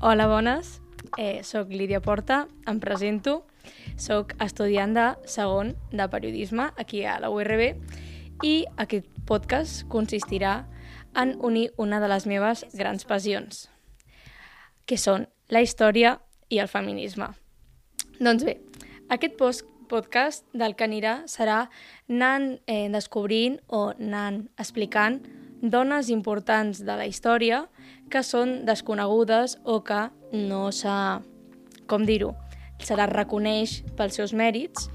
Hola, bones. Eh, soc Lídia Porta, em presento. Soc estudiant de segon de periodisme aquí a la URB i aquest podcast consistirà en unir una de les meves grans passions, que són la història i el feminisme. Doncs bé, aquest post podcast del que anirà serà anant eh, descobrint o anant explicant dones importants de la història que són desconegudes o que no s'ha, com dir-ho, se les reconeix pels seus mèrits,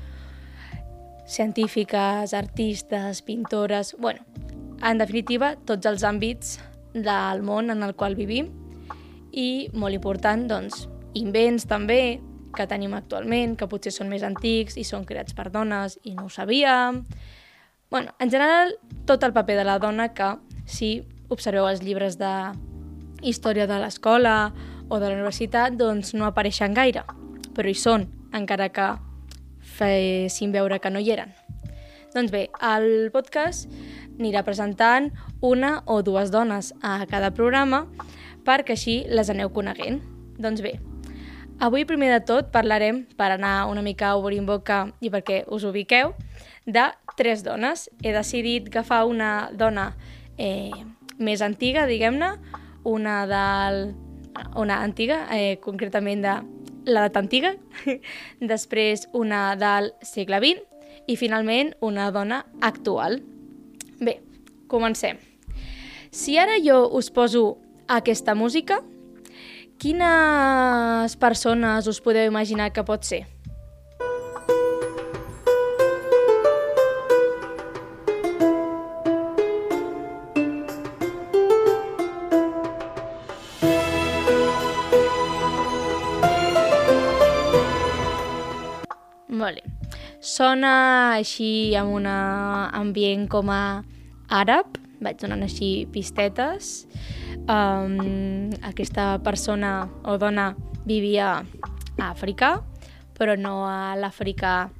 científiques, artistes, pintores... bueno, en definitiva, tots els àmbits del món en el qual vivim i, molt important, doncs, invents també que tenim actualment, que potser són més antics i són creats per dones i no ho sabíem. bueno, en general, tot el paper de la dona que, si observeu els llibres de història de l'escola o de la universitat, doncs no apareixen gaire, però hi són, encara que fessin veure que no hi eren. Doncs bé, el podcast anirà presentant una o dues dones a cada programa perquè així les aneu coneguent. Doncs bé, avui primer de tot parlarem, per anar una mica obrint boca i perquè us ubiqueu, de tres dones. He decidit agafar una dona eh, més antiga, diguem-ne, una del... una antiga, eh, concretament de l'edat antiga, després una del segle XX i finalment una dona actual. Bé, comencem. Si ara jo us poso aquesta música, quines persones us podeu imaginar que pot ser? Sona així amb un ambient com a àrab, vaig donant així pistetes. Um, aquesta persona o dona vivia a Àfrica, però no a l'Àfrica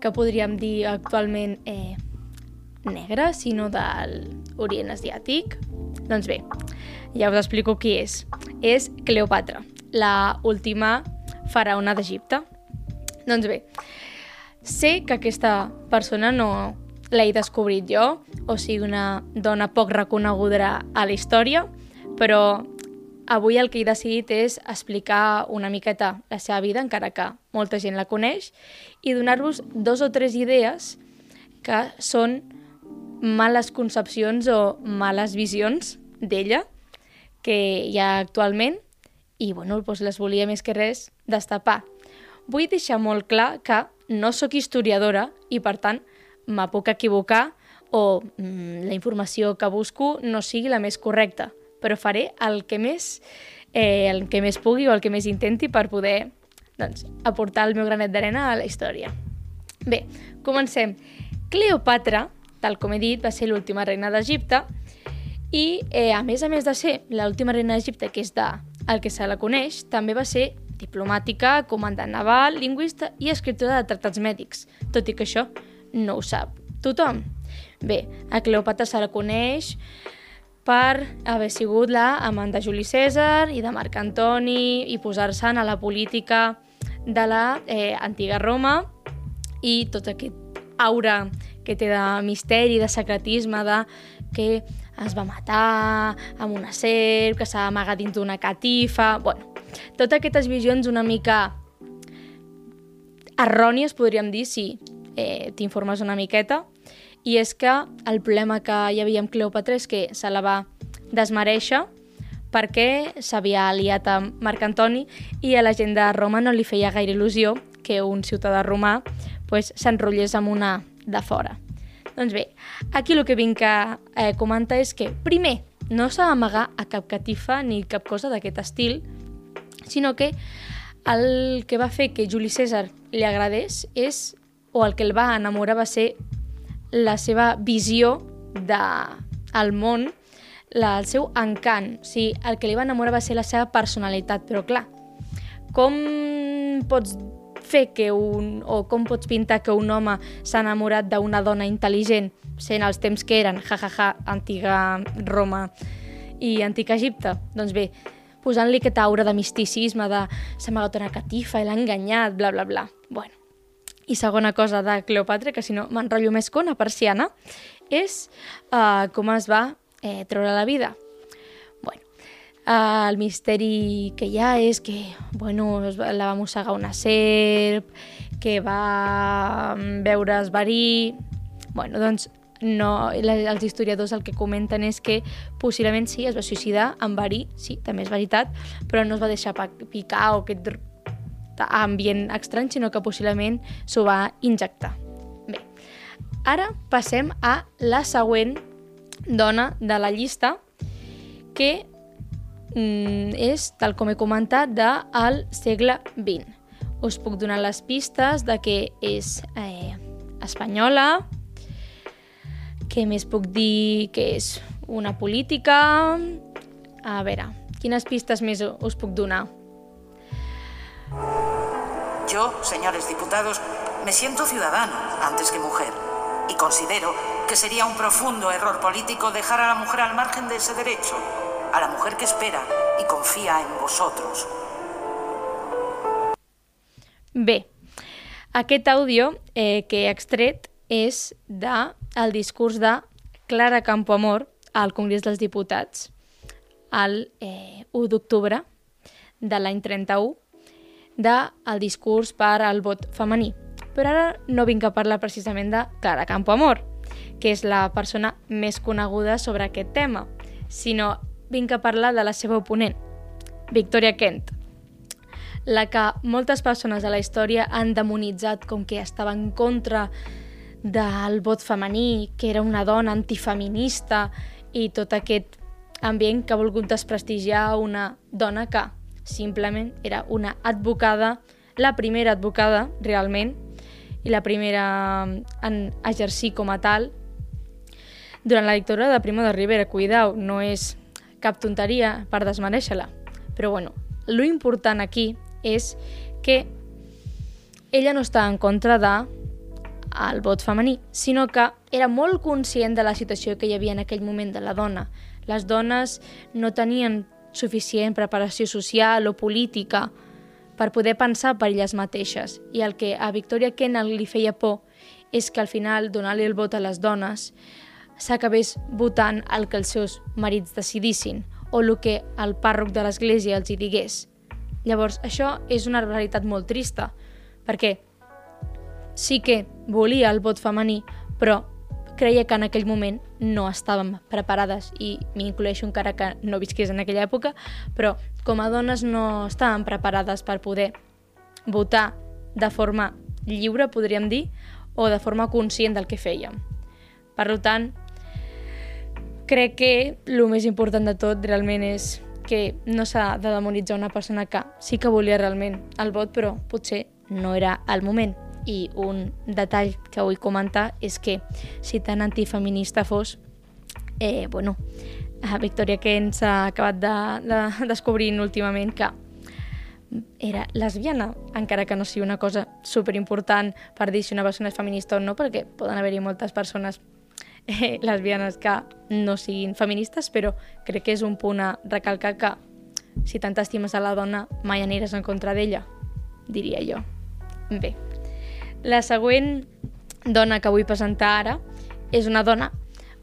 que podríem dir actualment eh, negra, sinó de l'Orient Asiàtic. Doncs bé, ja us explico qui és. És Cleopatra, la última faraona d'Egipte. Doncs bé, sé que aquesta persona no l'he descobrit jo, o sigui, una dona poc reconeguda a la història, però avui el que he decidit és explicar una miqueta la seva vida, encara que molta gent la coneix, i donar-vos dos o tres idees que són males concepcions o males visions d'ella que hi ha actualment i bueno, doncs les volia més que res destapar vull deixar molt clar que no sóc historiadora i, per tant, me puc equivocar o mm, la informació que busco no sigui la més correcta, però faré el que més, eh, el que més pugui o el que més intenti per poder doncs, aportar el meu granet d'arena a la història. Bé, comencem. Cleopatra, tal com he dit, va ser l'última reina d'Egipte i, eh, a més a més de ser l'última reina d'Egipte, que és de, el que se la coneix, també va ser diplomàtica, comandant naval, lingüista i escriptora de tractats mèdics, tot i que això no ho sap tothom. Bé, a Cleopatra se la coneix per haver sigut la amant de Juli César i de Marc Antoni i posar-se a la política de la eh, antiga Roma i tot aquest aura que té de misteri, de secretisme, de que es va matar amb una serp, que s'ha amagat dins d'una catifa... Bueno, totes aquestes visions una mica errònies, podríem dir, si eh, t'informes una miqueta, i és que el problema que hi havia amb Cleopatra és que se la va desmereixer perquè s'havia aliat amb Marc Antoni i a la gent de Roma no li feia gaire il·lusió que un ciutadà romà pues, s'enrotllés amb una de fora. Doncs bé, aquí el que vinc a eh, comentar és que, primer, no s'ha d'amagar a cap catifa ni cap cosa d'aquest estil, sinó que el que va fer que Juli César li agradés és, o el que el va enamorar va ser la seva visió del de, món, la, el seu encant. O sigui, el que li va enamorar va ser la seva personalitat, però clar, com pots fer que un, o com pots pintar que un home s'ha enamorat d'una dona intel·ligent, sent els temps que eren, jajaja, ja, ja, antiga Roma i antic Egipte? Doncs bé, posant-li aquesta aura de misticisme, de s'ha amagat una catifa i l'ha enganyat, bla, bla, bla. Bueno. I segona cosa de Cleopatra, que si no m'enrotllo més que una persiana, és uh, com es va eh, treure la vida. Bueno, uh, el misteri que hi ha és que, bueno, la va mossegar una serp, que va mm, veure esverí... Bueno, doncs no, els historiadors el que comenten és que possiblement sí, es va suïcidar amb verí, sí, també és veritat, però no es va deixar picar o aquest ambient estrany, sinó que possiblement s'ho va injectar. Bé, ara passem a la següent dona de la llista, que mm, és, tal com he comentat, del segle XX. Us puc donar les pistes de que és eh, espanyola, què més puc dir que és una política? A veure, quines pistes més us puc donar? Yo, señores diputados, me siento ciudadano antes que mujer y considero que sería un profundo error político dejar a la mujer al margen de ese derecho, a la mujer que espera y confía en vosotros. Bé, aquest àudio eh, que he extret és de el discurs de Clara Campoamor al Congrés dels Diputats el eh, 1 d'octubre de l'any 31 del discurs per al vot femení. Però ara no vinc a parlar precisament de Clara Campoamor, que és la persona més coneguda sobre aquest tema, sinó vinc a parlar de la seva oponent, Victoria Kent, la que moltes persones de la història han demonitzat com que estava en contra del vot femení, que era una dona antifeminista i tot aquest ambient que ha volgut desprestigiar una dona que simplement era una advocada, la primera advocada realment, i la primera en exercir com a tal durant la dictadura de Primo de Rivera. Cuidao, no és cap tonteria per desmereixer-la. Però bueno, lo important aquí és que ella no està en contra de al vot femení, sinó que era molt conscient de la situació que hi havia en aquell moment de la dona. Les dones no tenien suficient preparació social o política per poder pensar per elles mateixes. I el que a Victoria Kennel li feia por és que al final donar-li el vot a les dones s'acabés votant el que els seus marits decidissin o el que el pàrroc de l'església els hi digués. Llavors, això és una realitat molt trista, perquè sí que volia el vot femení, però creia que en aquell moment no estàvem preparades i m'incloeixo encara que no visqués en aquella època, però com a dones no estàvem preparades per poder votar de forma lliure, podríem dir, o de forma conscient del que fèiem. Per tant, crec que el més important de tot realment és que no s'ha de demonitzar una persona que sí que volia realment el vot, però potser no era el moment. I un detall que vull comentar és que si tan antifeminista fos, eh, bueno, a Victoria Kent s'ha acabat de, de descobrint últimament que era lesbiana, encara que no sigui una cosa superimportant per dir si una persona és feminista o no, perquè poden haver-hi moltes persones eh, lesbianes que no siguin feministes, però crec que és un punt a recalcar que si tant estimes a la dona mai aniràs en contra d'ella, diria jo. Bé, la següent dona que vull presentar ara és una dona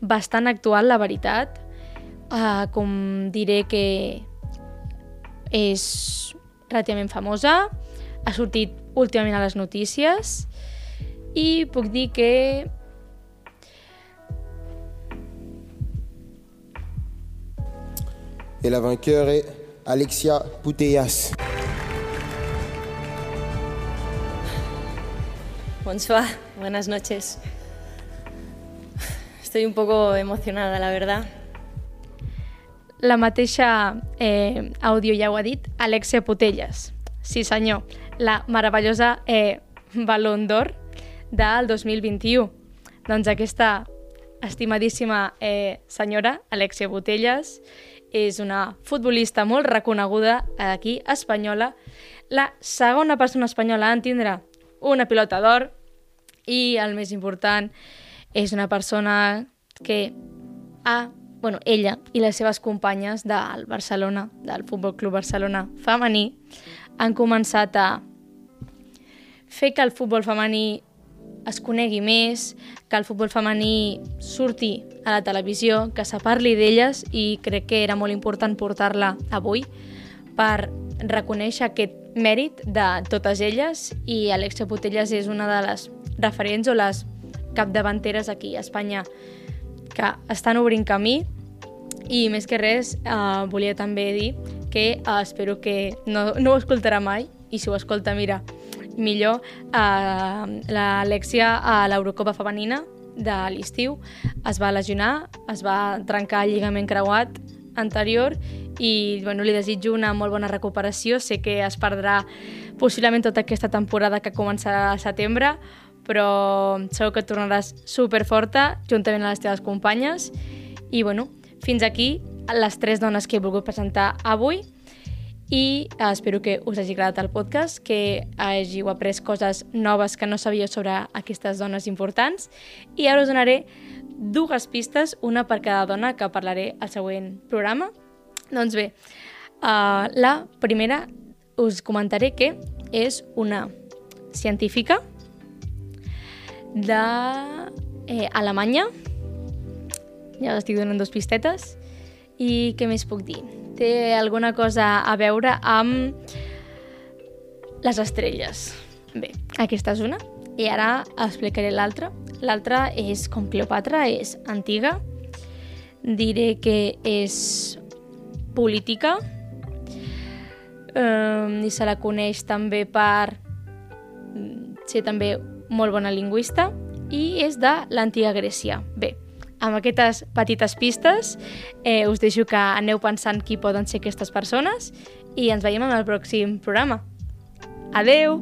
bastant actual, la veritat. Uh, com diré que és relativament famosa, ha sortit últimament a les notícies i puc dir que Et la vainqueur est Alexia Putellas. Bonsoir, buenas noches. Estoy un poco emocionada, la verdad. la mateixa eh, àudio ja ho ha dit, Alexia Putelles. Sí senyor, la meravellosa eh, Ballon d'Or del 2021. Doncs aquesta estimadíssima eh, senyora, Alexia Botelles, és una futbolista molt reconeguda aquí, espanyola, la segona persona espanyola en tindre una pilota d'or i, el més important, és una persona que ha, bueno, ella i les seves companyes del Barcelona, del Futbol Club Barcelona femení, han començat a fer que el futbol femení es conegui més, que el futbol femení surti a la televisió, que se parli d'elles i crec que era molt important portar-la avui per reconèixer aquest mèrit de totes elles i Alexia Putelles és una de les referents o les capdavanteres aquí a Espanya que estan obrint camí i més que res eh, volia també dir que eh, espero que no, no ho escoltarà mai i si ho escolta, mira, millor eh, l'Alexia a l'Eurocopa femenina de l'estiu es va lesionar, es va trencar el lligament creuat anterior i bueno, li desitjo una molt bona recuperació. Sé que es perdrà possiblement tota aquesta temporada que començarà a setembre, però segur que tornaràs superforta juntament amb les teves companyes. I bueno, fins aquí les tres dones que he volgut presentar avui i eh, espero que us hagi agradat el podcast, que hàgiu après coses noves que no sabíeu sobre aquestes dones importants i ara us donaré dues pistes, una per cada dona que parlaré al següent programa. Doncs bé, uh, la primera us comentaré que és una científica d'Alemanya, eh, ja estic donant dos pistetes, i què més puc dir? té alguna cosa a veure amb les estrelles. Bé, aquesta és una. I ara explicaré l'altra. L'altra és com Cleopatra, és antiga. Diré que és política. Um, I se la coneix també per ser també molt bona lingüista i és de l'antiga Grècia. Bé, amb aquestes petites pistes eh, us deixo que aneu pensant qui poden ser aquestes persones i ens veiem en el pròxim programa. Adeu!